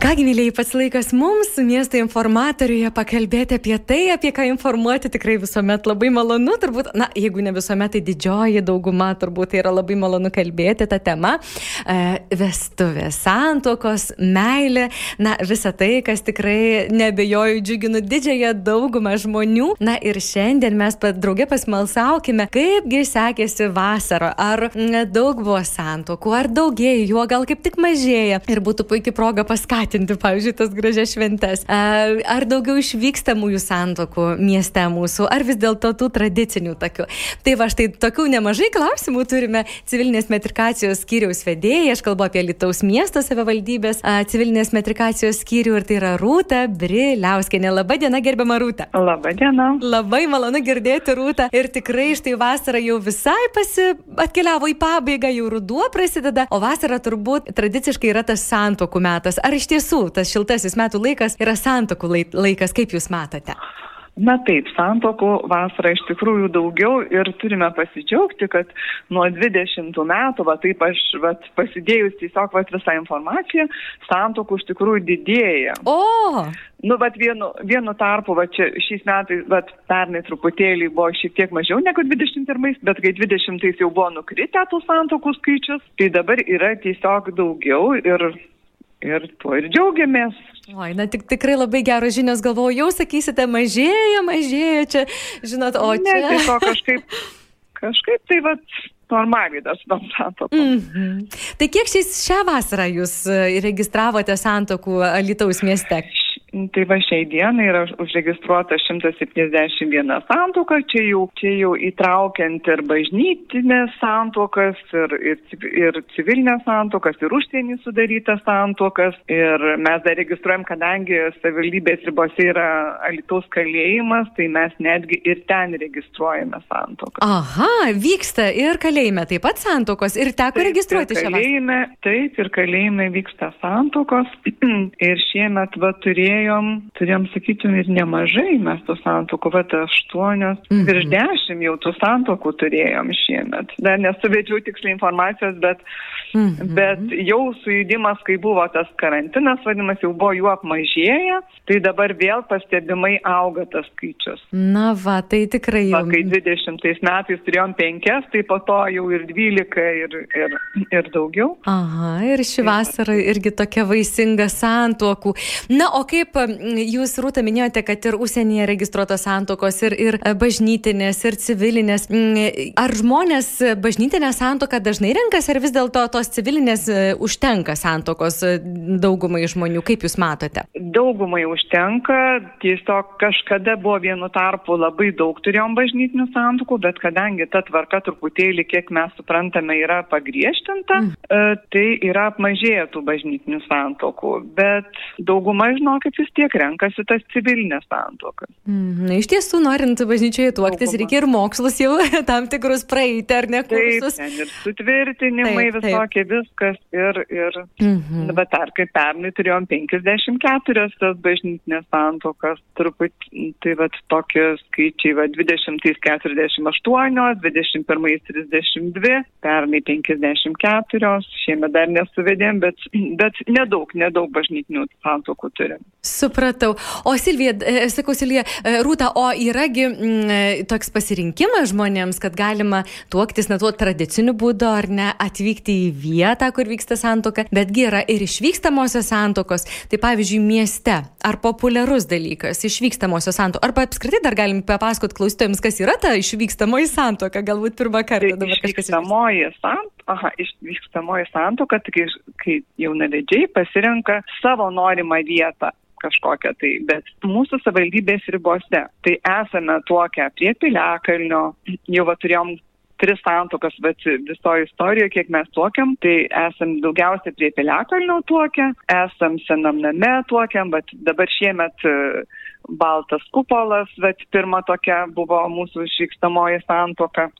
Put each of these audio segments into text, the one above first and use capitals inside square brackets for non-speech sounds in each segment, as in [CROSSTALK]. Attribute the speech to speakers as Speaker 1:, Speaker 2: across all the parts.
Speaker 1: Kągi, mėlyjei, pats laikas mums, miesto informatoriuje, pakalbėti apie tai, apie ką informuoti tikrai visuomet labai malonu, turbūt, na, jeigu ne visuomet, tai didžioji dauguma turbūt tai yra labai malonu kalbėti tą temą. E, vestuvės, santokos, meilė, na, visa tai, kas tikrai nebejoju džiuginu didžiąją daugumą žmonių. Na ir šiandien mes draugė pasmalsaukime, kaipgi sekėsi vasarą, ar daug buvo santokų, ar daugėja, juo gal kaip tik mažėja ir būtų puikia proga paskatinti skatinti, pavyzdžiui, tas gražias šventes? Ar daugiau išvykstamųjų santokų mieste mūsų, ar vis dėlto tų tradicinių tokių? Tai va, štai tokių nemažai klausimų turime civilinės metrikacijos skyriaus vedėjai, aš kalbu apie Lietuvos miesto savivaldybės civilinės metrikacijos skyrių ir tai yra Rūta Briliauskinė. Labadiena, gerbiama Rūta.
Speaker 2: Labadiena.
Speaker 1: Labai malonu girdėti Rūtą ir tikrai štai vasara jau visai pasi atkeliavo į pabaigą, jau ruduo prasideda, o vasara turbūt tradiciškai yra tas santokų metas. Ar iš tiesų tiesų tas šiltasis metų laikas yra santokų laikas, kaip jūs matote?
Speaker 2: Na taip, santokų vasarą iš tikrųjų daugiau ir turime pasidžiaugti, kad nuo 20 metų, va taip aš va, pasidėjus tiesiog va, visą informaciją, santokų iš tikrųjų didėja.
Speaker 1: O!
Speaker 2: Nu, bet vienu, vienu tarpu, va čia šiais metais, bet pernai truputėlį buvo šiek tiek mažiau negu 21, bet kai 20 jau buvo nukritę tų santokų skaičius, tai dabar yra tiesiog daugiau ir ir tuo ir džiaugiamės.
Speaker 1: Oi, na tik tikrai labai geros žinios, galvoju, jau sakysite, mažėja, mažėja čia, žinot, o čia.
Speaker 2: Ne, tai to kažkaip, kažkaip tai vad normaliai tas tam santokų. Mm -hmm.
Speaker 1: Tai kiek šiais šią vasarą jūs e, registravote santokų Alitaus mieste?
Speaker 2: Tai va šiai dienai yra užregistruota 171 santoka, čia jau, čia jau įtraukiant ir bažnytinės santokas, ir, ir, ir civilinės santokas, ir užsienį sudarytas santokas. Ir mes dar registruojam, kadangi savivaldybės ribose yra Alitaus kalėjimas, tai mes netgi ir ten registruojame santokas.
Speaker 1: Aha, vyksta ir kalėjime taip pat santokos ir teko taip, registruoti
Speaker 2: kalėjime. Taip, ir kalėjime vyksta santokos. [CLEARS THROAT] ir šiemet va turėjome turėjom, turėjom, sakytum, ir nemažai mes tų santokų, bet aštuonios, -hmm. virš dešimt jau tų santokų turėjom šiemet. Dar nesuvedžiau tiksliai informacijos, bet, -hmm. bet jau sujudimas, kai buvo tas karantinas, vadinamas, jau buvo jų apmažėję, tai dabar vėl pastebimai auga tas skaičius.
Speaker 1: Na va, tai tikrai jau.
Speaker 2: Va, kai 20 metais turėjom penkias, tai po to jau ir 12 ir, ir, ir daugiau.
Speaker 1: Aha, ir ši vasara irgi tokia vaisinga santokų. Na, o kaip kaip jūs, Rūta, minėjote, kad ir užsienyje registruotos santokos, ir, ir e, bažnytinės, ir civilinės. Ar žmonės bažnytinę santoką dažnai renkasi, ar vis dėlto tos civilinės e, užtenka santokos e, daugumai žmonių? Kaip jūs matote?
Speaker 2: Daugumai užtenka, tiesiog kažkada buvo vienu tarpu labai daug turėjom bažnytinių santokų, bet kadangi ta tvarka truputėlį, kiek mes suprantame, yra pagriežtinta, mm. tai yra apmažėję tų bažnytinių santokų. Bet dauguma, žinokit, vis tiek renkasi tas civilinės santokas.
Speaker 1: Mm, na, iš tiesų, norint bažnyčioje tuoktis, reikia ir mokslus jau [LAUGHS] tam tikrus praeiti, ar ne?
Speaker 2: Kursus. Taip, ir sutvirtinimai taip, visokie, taip. viskas. Ir, ir -hmm. bet ar kaip pernai turėjom 54 tas bažnytinės santokas, truputį, tai vad tokie skaičiai, va 20 48, 21 32, pernai 54, šiemet dar nesuvedėm, bet, bet nedaug, nedaug bažnytinių santokų turim.
Speaker 1: Supratau. O Silvija, e, sakau Silvija, e, Rūta, o yragi m, mm, e, toks pasirinkimas žmonėms, kad galima tuoktis ne tuo tradiciniu būdu ar ne atvykti į vietą, kur vyksta santoka, betgi yra ir išvykstamosios santokos. Tai pavyzdžiui, mieste. Ar populiarus dalykas išvykstamosios santokos? Arba apskritai dar galim papasakot klausytojams, kas yra ta išvykstamoji santoka, galbūt pirmą kartą
Speaker 2: dabar kažkas. Išvykstamoji santoka. Aha, išvykstamoji santoka, tai kai, kai jaunavedžiai pasirenka savo norimą vietą kažkokią tai, bet mūsų savivaldybės ribose. Tai esame tuokę prie Piliakalnio, jau va turėjom tris santokas, visoje istorijoje, kiek mes tuokiam, tai esam daugiausia prie Piliakalnio tuokę, esam senam name tuokiam, bet dabar šiemet baltas kupolas, bet pirma tokia buvo mūsų išvykstamoji santoka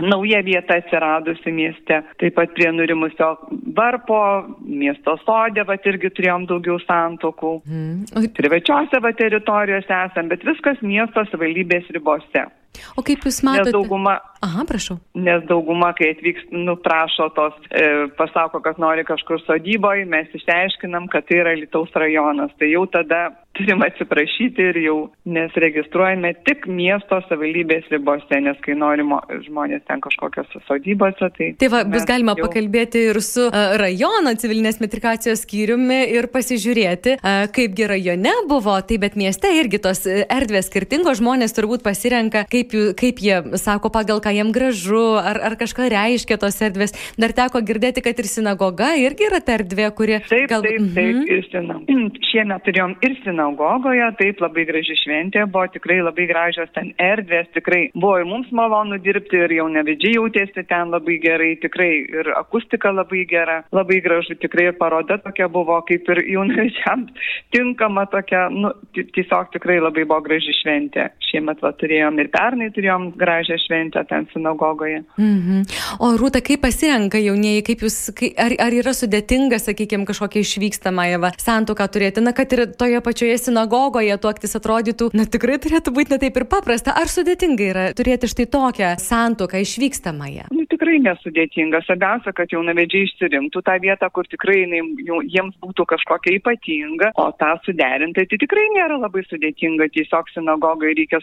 Speaker 2: nauja vieta atsiradusi mieste. Taip pat prie nurimusio varpo, miesto sodė, va irgi turėjom daugiau santokų. Mm. Privačiose va teritorijose esam, bet viskas miesto savivaldybės ribose.
Speaker 1: O kaip Jūs matote?
Speaker 2: Nes dauguma,
Speaker 1: Aha, prašau.
Speaker 2: Nes dauguma, kai atvyks, nuprašo tos, e, pasako, kad nori kažkur sodyboje, mes išsiaiškinam, kad tai yra Lietuvos rajonas. Tai jau tada turim atsiprašyti ir jau nes registruojame tik miesto savivaldybės ribose, nes kai norimo žmonės ten kažkokios sodybose, tai...
Speaker 1: Tai va, bus galima jau... pakalbėti ir su uh, rajono civilinės metrikacijos skyriumi ir pasižiūrėti, uh, kaipgi rajone buvo, tai bet mieste irgi tos erdvės skirtingos žmonės turbūt pasirenka, kaip, jų, kaip jie sako, pagal ką jiem gražu, ar, ar kažką reiškia tos erdvės. Dar teko girdėti, kad ir sinagoga irgi yra ta erdvė, kuri...
Speaker 2: Taip, gal... taip, taip, mhm. ir sinagoga. [CLEARS THROAT] Šiemet turėjom ir sinagogą sinagogoje, taip labai graži šventė, buvo tikrai labai gražios ten erdvės, tikrai buvo ir mums malonu dirbti ir jau nevedžiai jautėsi ten labai gerai, tikrai ir akustika labai gera, labai gražu, tikrai ir paroda tokia buvo, kaip ir jaunačiams [LAUGHS] tinkama tokia, nu, tiesiog tikrai labai buvo graži šventė. Šiemet va turėjom ir pernai turėjom gražią šventę ten sinagogoje.
Speaker 1: Mhm. O Rūta, kaip pasirenka jaunieji, kaip jūs, kai, ar, ar yra sudėtinga, sakykime, kažkokia išvykstamąją santuoką turėti, na, kad ir toje pačioje sinagogoje tuoktis atrodytų, na tikrai turėtų būti netaip ir paprasta. Ar sudėtinga yra turėti štai tokią santoką išvykstamąją?
Speaker 2: Nu, tikrai nesudėtinga. Svarbiausia, kad jaunavedžiai išsirinktų tą vietą, kur tikrai jinai, jiems būtų kažkokia ypatinga, o tą suderinti tai tikrai nėra labai sudėtinga. Tiesiog sinagogai reikia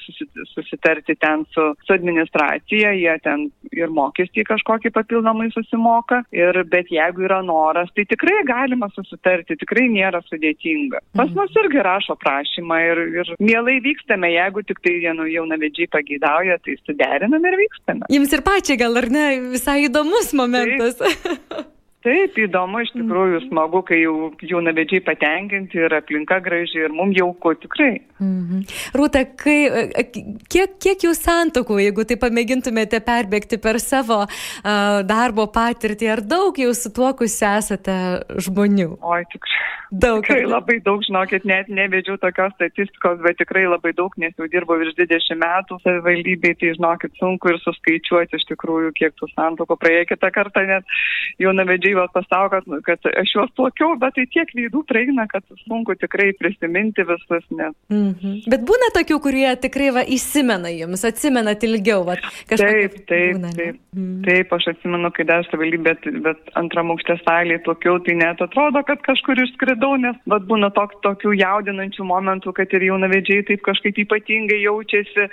Speaker 2: susitarti ten su, su administracija, jie ten ir mokestį kažkokį papildomai susimoka. Ir, bet jeigu yra noras, tai tikrai galima susitarti, tikrai nėra sudėtinga. Pas mhm. mus irgi rašo prašymą ir, ir mielai vykstame, jeigu tik tai vienu jaunavedžiai pageidauja, tai suderiname ir vykstame.
Speaker 1: Jums ir pačiai gal ar ne visai įdomus momentas.
Speaker 2: Taip. [LAUGHS] Taip, įdomu, iš tikrųjų smagu, kai jau jaunavedžiai patenkinti ir aplinka graži ir mums jauku tikrai.
Speaker 1: Mhm. Rūta, kai, kiek, kiek jūs santokų, jeigu tai pamėgintumėte perbėgti per savo uh, darbo patirtį, ar daug jau sutuokusi esate žmonių?
Speaker 2: Oi, tikrai. Daug. Tikrai labai daug, žinokit, net nevedžiau tokios statistikos, bet tikrai labai daug, nes jau dirbu virš 20 metų savivaldybei, tai žinokit, sunku ir suskaičiuoti iš tikrųjų, kiek tų santokų praėjo kitą kartą, net jaunavedžiai va pasako, kad, kad aš juos tokiau, bet tai tiek veidų praeina, kad sunku tikrai prisiminti visus. Nes...
Speaker 1: Mm -hmm. Bet būna tokių, kurie tikrai va, įsimena jums, atsimenat ilgiau. Va,
Speaker 2: taip, taip, būna, taip. Mm. Taip, aš atsimenu, kai dar savivaldybė, bet, bet antram aukštė salėje tokiau, tai net atrodo, kad kažkur išskridau, nes vat, būna tok, tokių jaudinančių momentų, kad ir jaunavedžiai taip kažkaip ypatingai jaučiasi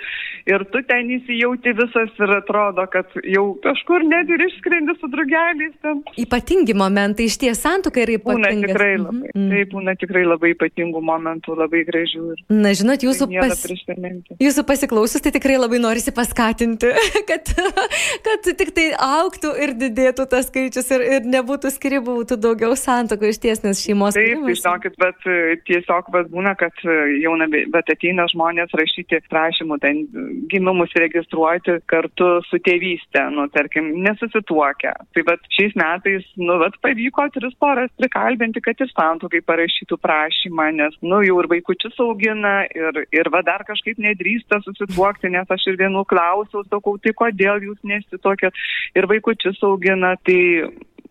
Speaker 2: ir tu ten įsijauti visas ir atrodo, kad jau kažkur net ir išskrendi su drugeliais. Ten.
Speaker 1: Ypatingai ypatingi momentai, iš ties santuoka yra ypatinga.
Speaker 2: Būna tikrai mhm. labai, mm. tai būna tikrai labai ypatingų momentų, labai gražių. Ir
Speaker 1: Na, žinot, jūsų, tai pas... jūsų pasiklausus, tai tikrai labai norisi paskatinti, [LAUGHS] kad, kad tik tai auktų ir didėtų tas skaičius ir, ir nebūtų skirybų, būtų daugiau santokų iš ties, nes šeimos.
Speaker 2: Taip, žinokit, bet tiesiog bet būna, kad jauna, bet ateina žmonės rašyti prašymų, ten gimimus registruoti kartu su tėvystė, nu, tarkim, nesusituokę. Tai bet šiais metais nu, vat, pavyko tris poras prikalbinti, kad ir santokai parašytų prašymą, nes, nu, jau ir vaikučius augina ir, ir va dar kažkaip nedrįsta susituokti, nes aš ir vienų klausiau, sakau, tai kodėl jūs nesitokėt ir vaikučius augina, tai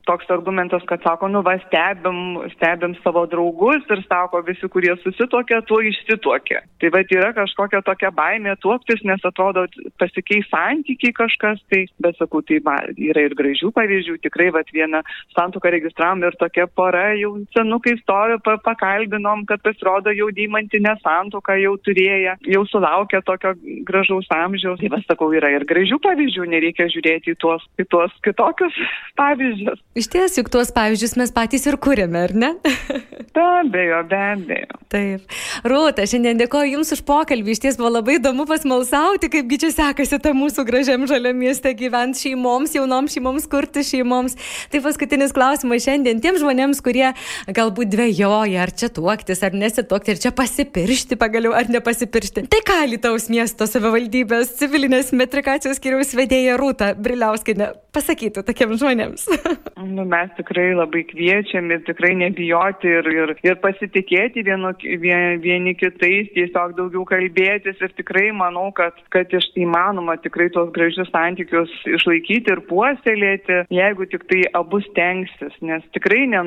Speaker 2: toks argumentas, kad sako, nu va, stebim, stebim savo draugus ir sako, visi, kurie susitokia, tuo išsitokia. Tai va, yra kažkokia tokia baimė tuoktis, nes atrodo, pasikeis santykiai kažkas, tai, bet sakau, tai va, yra ir gražių pavyzdžių, tikrai va, vieną santuoką registravom ir tokia pora jau senukai stovi, pa, pakalbinom, kad pasirodo jau deimantinę santuoką jau turėję, jau sulaukė tokio gražaus amžiaus. Tai va, sakau, yra ir gražių pavyzdžių, nereikia žiūrėti į tuos, į tuos kitokius [LAUGHS] pavyzdžius.
Speaker 1: Iš ties, juk tuos pavyzdžius mes patys ir kūrėme, ar ne? [LAUGHS]
Speaker 2: be abejo, be abejo.
Speaker 1: Taip. Rūta, šiandien dėkoju Jums už pokalbį. Iš ties buvo labai įdomu pasmalsauti, kaipgi čia sekasi tą mūsų gražiam žaliam mieste gyventi šeimoms, jaunoms šeimoms, kurti šeimoms. Tai paskutinis klausimas šiandien tiems žmonėms, kurie galbūt dvėjoja, ar čia tuoktis, ar nesituokti, ar čia pasipiršti pagaliau, ar nepasipiršti. Tai ką Lietuvos miesto savivaldybės civilinės metrikacijos skiriaus vedėja Rūta Briliauskinė pasakytų tokiems žmonėms? [LAUGHS]
Speaker 2: nu, mes tikrai labai kviečiam ir tikrai nebijoti ir, ir, ir pasitikėti vienu, vien, vieni kitais, tiesiog daugiau kalbėtis. Ir tikrai manau, kad, kad iš įmanoma tikrai tuos gražius santykius išlaikyti ir puoselėti, jeigu tik tai abu stengsis, nes tikrai ne,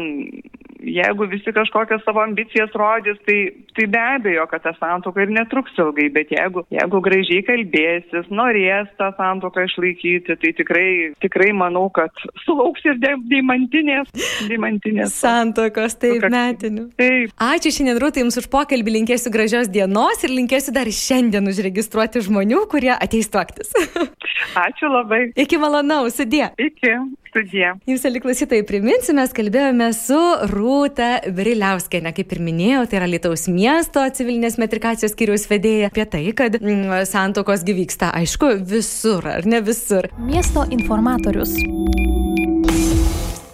Speaker 2: jeigu visi kažkokias savo ambicijas rodys, tai, tai be abejo, kad ta santoka ir netruks ilgai, bet jeigu, jeigu gražiai kalbėsis, norės tą santoką išlaikyti, tai tikrai, tikrai manau, kad sulauks ir deimantinės. deimantinės.
Speaker 1: Santokos, taip, metinių.
Speaker 2: Taip.
Speaker 1: Ačiū šiandien, Rūtai, Jums už pokalbį, linkėsiu gražios dienos ir linkėsiu dar šiandien užregistruoti žmonių, kurie ateis tuoktis. [LAUGHS]
Speaker 2: Ačiū labai.
Speaker 1: Iki malonaus, sudė.
Speaker 2: Iki. Sudė.
Speaker 1: Jums, aliklausytojai, priminsiu, mes kalbėjome su Rūta Briliauskienė, kaip ir minėjau, tai yra Lietuvos miesto civilinės metrikacijos skyriaus vedėja, apie tai, kad mm, santokos gyvyksta, aišku, visur, ar ne visur.
Speaker 3: Miesto informatorius.